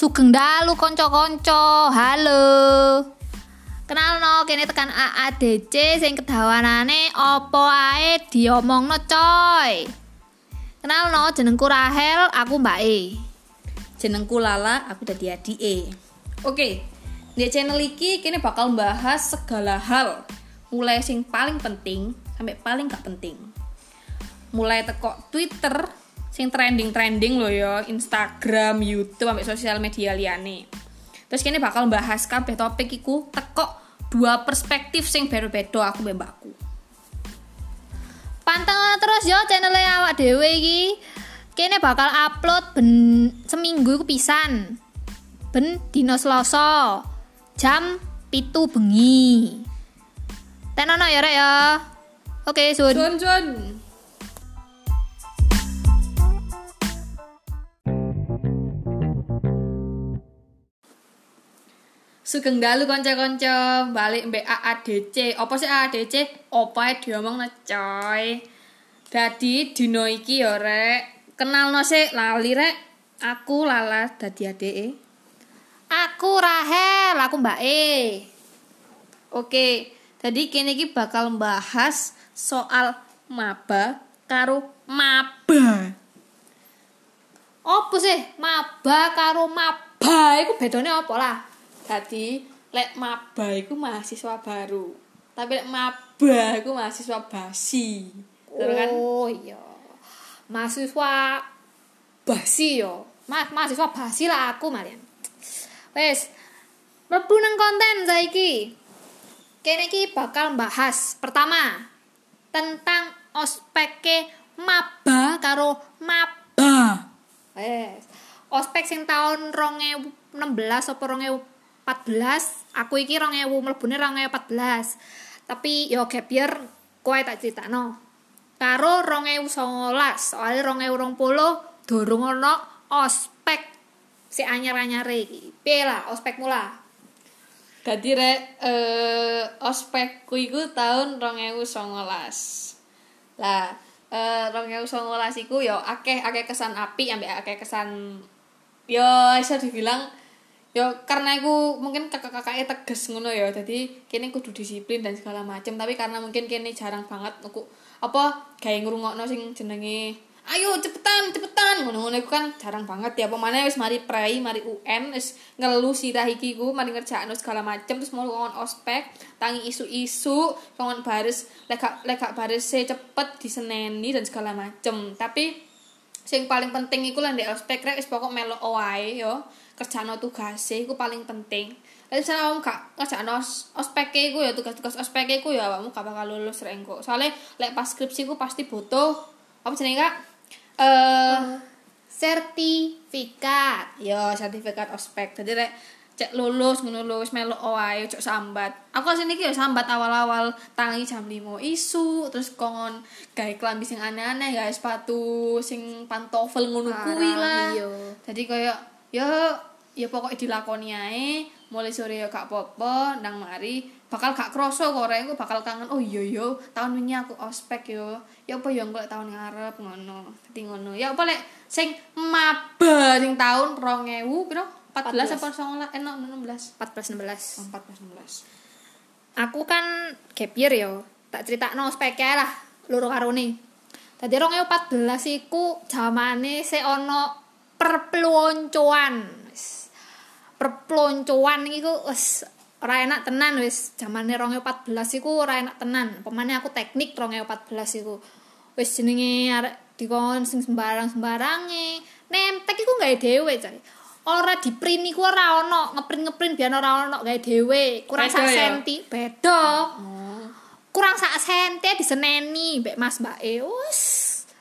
Sugeng dalu kanca-kanca. Halo. Kenalno kene tekan AADC sing kedawanane apa ae diomongno coy. Kenalno jenengku Rahel, aku Mbak E. Jenengku Lala, aku dadi adike. Oke, di channel iki kini bakal bahas segala hal, mulai sing paling penting sampai paling gak penting. Mulai teko Twitter, sing trending-trending loh ya, Instagram, YouTube, sampai sosial media liane. Terus kini bakal bahas kabeh topik iku teko dua perspektif sing beda-beda aku mbakku. Panteng terus yo channel awak dhewe iki. Kene bakal upload ben seminggu iku pisan. Ben Selasa. Jam pitu bengi. Tenono ya rek ya. Oke, sun. Jun Jun. Sugeng dalu kanca-kanca balik mbek AADC. Apa sih AADC? Apa ae diomongno coy. Dadi dina iki ya rek, kenalno sik lali rek. Aku Lala dadi adike. Aku Rahel, aku Mbak E. Oke, tadi kini iki bakal membahas soal maba karo maba. Apa sih maba karo maba iku bedane apa lah? Tadi lek maba iku mahasiswa baru. Tapi lek maba iku mahasiswa basi. Terus kan Oh iya. Mahasiswa basi yo. Mas mahasiswa basi lah aku malian. Wes. Mlebu nang konten saiki. Kene iki bakal bahas pertama tentang ospeke maba karo maba. Wes. Ospek sing tahun 2016 apa 2014, aku iki 2000 mlebune 2014. Tapi yo gap year kowe tak critakno. Karo 2019, soalnya 2020 durung ono ospek si anyar-anyare iki. Piye lah ospekmu lah? Dadi rek eh ospekku iku tahun 2019. Lah, eh 2019 iku ya akeh akeh kesan api ambek akeh kesan ya iso dibilang ya karena aku mungkin kakak-kakaknya tegas ngono ya jadi kini kudu disiplin dan segala macem tapi karena mungkin kini jarang banget aku apa kayak ngrungokno sing jenenge ayo cepetan cepetan. Ngono-ngono iku kan jarang banget ya pemane wis mari prei mari UN wis ngelu sirah iki ku mari ngerjakno segala macem terus mau ngon ospek tangi isu-isu kongon baris lek gak lek gak baris cepet diseneni dan segala macem. Tapi sing paling penting iku lah ndek ospek rek wis pokok melo wae yo kerjano tugase iku paling penting Lalu misalnya kamu gak ngerjakno os- ospek iku ya tugas-tugas ospek iku ya kamu gak bakal lulus rek engko. Soalnya lek pas skripsi iku pasti butuh apa jenenge Kak? Eh Sertifikat. ya sertifikat ospek. Jadi rek cek lulus ngono wis melu wae cok sambat. Aku sini iki ya sambat awal-awal tangi jam 5 isu terus kongon gawe klambi sing aneh-aneh gawe sepatu sing pantofel ngono kuwi lah. iya. Jadi kayak ya ya pokoknya dilakoni ae mulai sore ya gak apa-apa nang mari bakal gak kroso kok rek aku bakal kangen oh iya yo tahun wingi aku ospek yo ya apa yo engko lek tahun ngarep ngono dadi ngono ya apa lek sing maba sing tahun 2000 piro 14 apa 19 eh no, 16 14 16. 14 16 Aku kan gap year yo. Tak critakno ospek ae lah loro karone. Dadi 2014 iku zamane sik ana perpeloncoan. Wis. Perpeloncoan iku wis ora enak tenan wis zamane 2014 iku ora enak tenan. Pemane aku teknik 2014 iku. Wis jenenge arek dikon sing sembarang-sembarange. Nemtek iku gawe dhewe cari. Ora di print iku ora ono, ngeprint-ngeprint biar ora ono gawe dhewe. Kurang sak ya? senti, beda. Kurang sak senti diseneni mbek Mas Mbak E. Wus,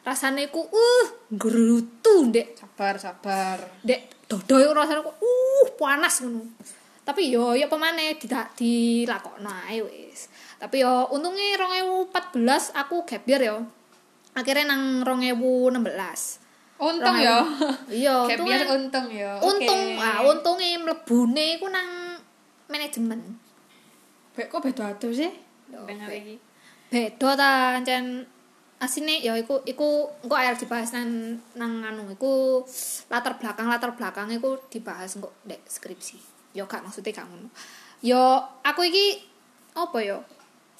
rasane ku uh gerutu ndek sabar sabar ndek dodo iku rasane ku uh panas ngono. Tapi yo ya pemane tidak dilakokno ae wis. Tapi yo untunge 2014 aku gap year yo. Akhirnya nang 2016. untung ya Iya, year untung ya Untung, Oke. ah untunge mlebune iku nang manajemen. Be- kok beda aduh sih Yo, be- iki Beda ta ancen asine ya iku iku engko arep dibahas nang nang anu iku latar belakang latar belakang iku dibahas engko dek skripsi. Yo gak maksudnya gak ngono. Yo aku iki apa yo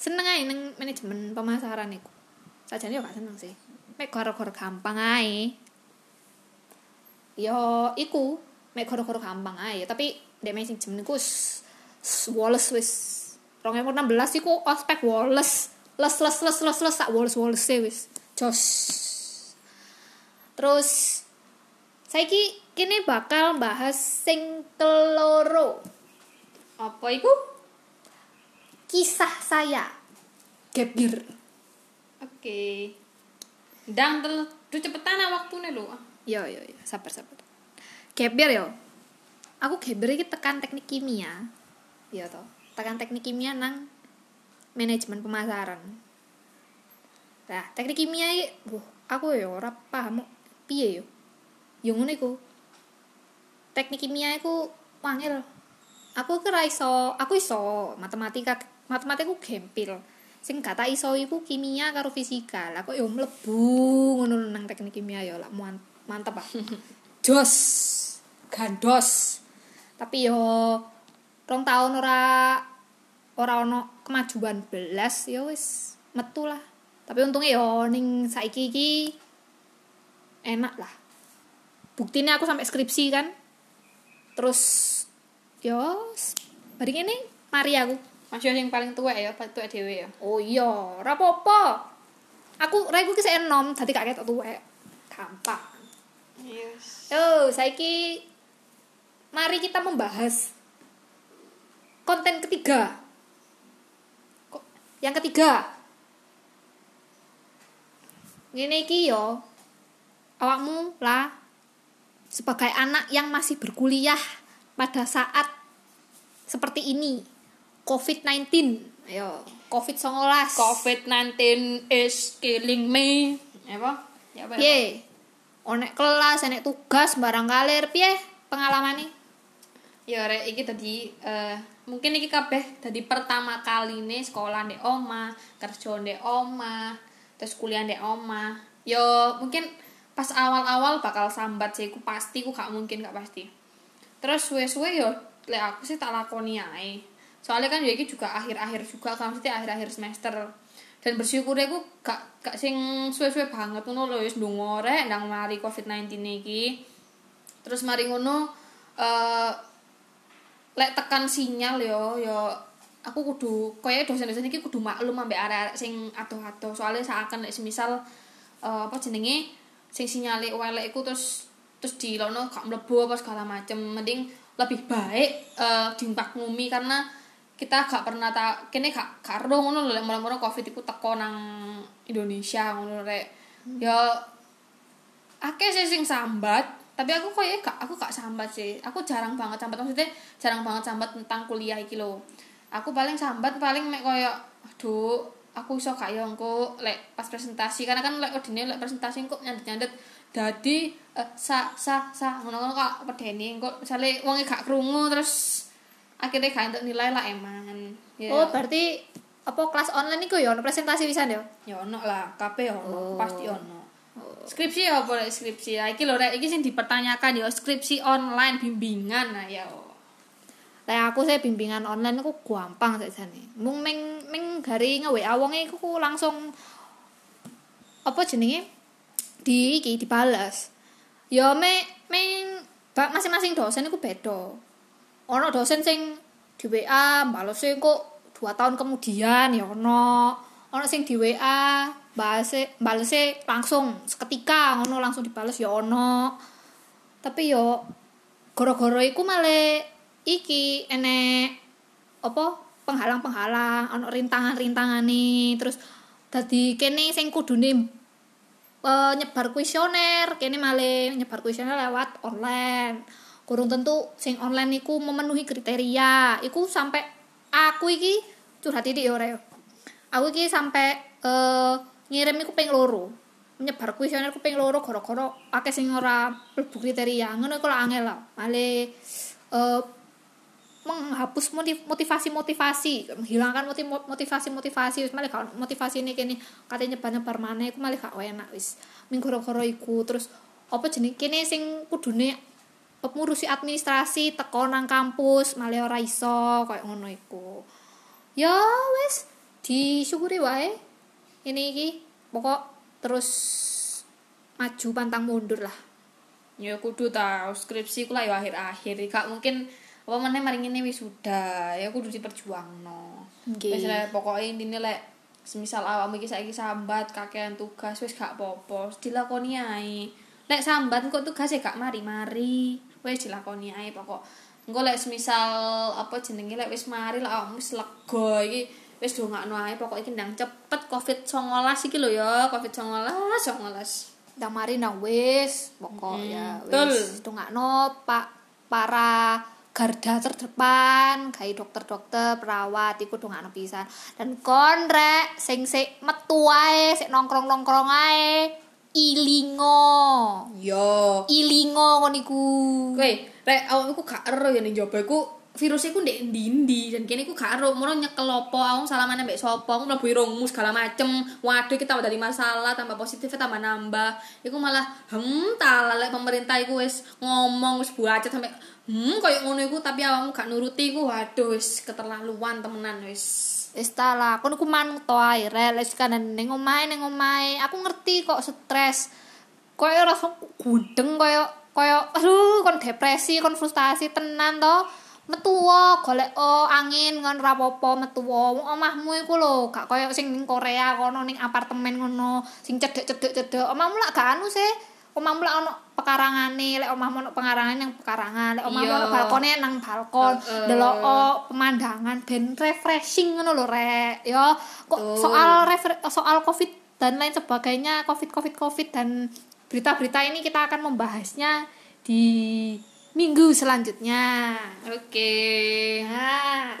seneng ae nang manajemen pemasaran iku. Sajane yo gak seneng sih. Mek gara-gara gampang ae. Yo iku mek gara-gara gampang ae. Tapi dek manajemen iku Wallace wis. 2016 iku ospek Wallace les les les les les sak Wallace Wallace wis jos terus saiki kini bakal bahas sing keloro. Apa iku? Kisah saya. Gebir. Oke. Ndang tel duh cepetan ah waktune lho. Yo yo yo sabar sabar. Gebir yo. Aku gebir iki tekan teknik kimia. Iya toh tekan teknik kimia nang manajemen pemasaran. Nah teknik kimia iki wuh aku yo ora paham. Piye yo yo ngono iku. Teknik kimia iku wangil aku kira iso aku iso matematika matematiku gempil. Sing kata iso iku kimia karo fisika. Lah kok yo mlebu ngono nang teknik kimia yo lah mantep ah jos. Gandos. Tapi yo rong tahun ora ora ono kemajuan belas ya wis metu lah. Tapi untungnya yo ning saiki iki enak lah. Buktinya aku sampai skripsi kan. Terus yo bari ini mari aku. Masih yang paling tua ya paling tua dewe ya? Oh iya apa-apa. Aku raiku ki sik enom dadi gak ketok tuwek. Gampang. Yes. Yo saiki mari kita membahas konten ketiga yang ketiga. Ngene iki yo. Awakmu lah sebagai anak yang masih berkuliah pada saat seperti ini. COVID-19 ayo COVID-19 COVID-19 is killing me. Apa? Ya apa ya? piye? Onek kelas onek tugas barang kalir piye pengalaman ya rek iki tadi eh, mungkin iki kabeh tadi pertama kali nih sekolah di oma kerja di oma terus kuliah di oma. Yo mungkin pas awal-awal bakal sambat sih ku pasti ku gak mungkin gak pasti. Terus suwe-suwe yo lek aku sih tak lakoni ae. Soalnya kan ya iki juga akhir-akhir juga kan mesti akhir-akhir semester. Dan bersyukur aku gak gak sing suwe-suwe banget ngono lho wis ndonga rek ndang mari covid-19 iki. Terus mari ngono eh lek tekan sinyal yo yo aku kudu koyo dosen-dosen iki kudu maklum ambek arek-arek sing adoh-adoh. Soalnya seakan lek semisal eh, apa jenenge? Sing sinyale welek iku terus terus dilono gak mlebu apa segala macem. Mending lebih baik eh dimaklumi karena kita gak pernah tak kene gak ero ngono lho lek mula-mula covid iku teko nang Indonesia ngono rek. Ya akeh sih sing sambat tapi aku koyo gak aku gak sambat sih. Aku jarang banget sambat. Maksudnya jarang banget sambat tentang kuliah iki lho. Aku paling sambat paling mek koyo aduh aku iso gak yo engko lek pas presentasi. Karena kan lek odine lek presentasi kok nyandet-nyandet dadi eh, sa sa sa. Ngono-ngono kok pedeni engko misale wonge gak krungu terus akhirnya gak entuk nilai lah eman ya. Oh berarti apa kelas online iku ya ono presentasi pisan ya? Ya ono lah kabeh ono Oh. pasti ono skripsi ya Rek? skripsi ya iki lho rek iki sing dipertanyakan ya skripsi online bimbingan nah ya Lah aku sih bimbingan online aku gampang sakjane. Mung ming ming gari nge-WA wonge iku ku langsung apa jenenge? Di iki dibales. Ya me ming masing-masing dosen iku beda. Ono dosen sing di WA balese kok 2 tahun kemudian ya ono. Ono sing di WA balese balese langsung seketika ngono langsung dibales ya ono. Tapi yo gara-gara iku malah iki enek apa penghalang-penghalang ana rintangan-rintangan nih terus dadi kene sing kudune eh, nyebar kuesioner kene malah nyebar kuesioner lewat online. Kurang tentu sing online iku memenuhi kriteria. Iku sampai aku iki curhat titik ya aku iki sampai eh, ngirim iku ping loro. Nyebar kuesioner ku ping loro gara-gara akeh sing ora mlebu kriteria. Ngono iku angel lah male eh menghapus motiv- motivasi-motivasi. Menghilangkan motiv- motivasi-motivasi. Wis malah motivasi ini kene. Katanya nyebar-nyebar mana iku malah gak enak wis. Ming gara-gara iku. Terus apa jeneng? Kene sing kudune ngurusi administrasi teko nang kampus malah ora iso kayak ngono iku. Ya wis. Disyukuri wae ini iki pokok terus maju pantang mundur lah. Ya kudu tau skripsi ku lah ya akhir-akhir. Gak mungkin apa meneh mari ngene wisuda ya kudu diperjuangno. Nggih. wis lek pokoke intine lek semisal awakmu iki saiki sambat kakean tugas wis gak apa-apa wis dilakoni ae. Lek sambat kok tugas gak mari-mari. Wis dilakoni ae pokok. Engko lek semisal apa jenenge lek wis mari lek awakmu wis lega iki wis dongakno ae pokok iki ndang cepet covid 19 iki lho ya covid 19 19 Ndang mari nang wis pokok Mm, ya wis. dongakno Pak para garda terdepan kayak dokter-dokter perawat iku dongakno pisan. Dan kon rek sing sik metu ae sik nongkrong-nongkrong ae ilingo. Yo. Ilingo kon iku. Kowe, rek awakmu ku gak ero ya ning jaba iku virus iku ndek ndi-ndi dan kene iku gak ero mono nyekel opo awakmu salaman mbek sapa aku mlebu irungmu segala macem waduh kita tambah dari masalah tambah positifnya tambah nambah iku malah hem tala lek pemerintah iku wis ngomong wis buacet sampe hmm koyo ngono iku tapi awakmu gak nuruti iku waduh wis keterlaluan temenan wis Wis ta lah, kon iku manut to ae omahe ning omahe. Aku ngerti kok stres. Koyo rasa gudeng koyo koyo aduh kon depresi, kon frustasi tenan to. Metu wo, golek oh, angin ngon ora apa-apa metu wo. Wong Omahmu iku lho, gak koyo sing ning Korea kono ning apartemen ngono, sing cedek-cedek-cedek. Omahmu lak gak anu sih. Omahmu lak ono pekarangane, lek omahmu ono pengarangan yang pekarangan, lek omahmu Iya. ono balkone nang balkon. Delok pemandangan ben refreshing ngono lho rek ya kok Betul. soal soal covid dan lain sebagainya covid covid covid dan berita-berita ini kita akan membahasnya di minggu selanjutnya oke nah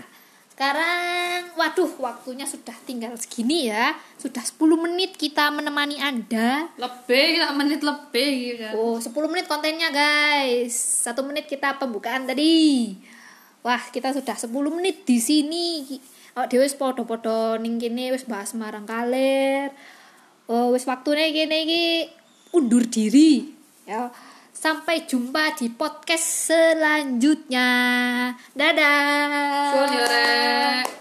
sekarang waduh waktunya sudah tinggal segini ya sudah 10 menit kita menemani anda lebih tak menit lebih gitu Oh, 10 menit kontennya guys. Satu menit kita pembukaan tadi. Wah, kita sudah 10 menit di sini. Oh, dhewe wis padha-padha ning kene wis bahas marang kaler. Oh, wis waktune kene iki undur diri. Ya. Sampai jumpa di podcast selanjutnya. Dadah. Suwun rek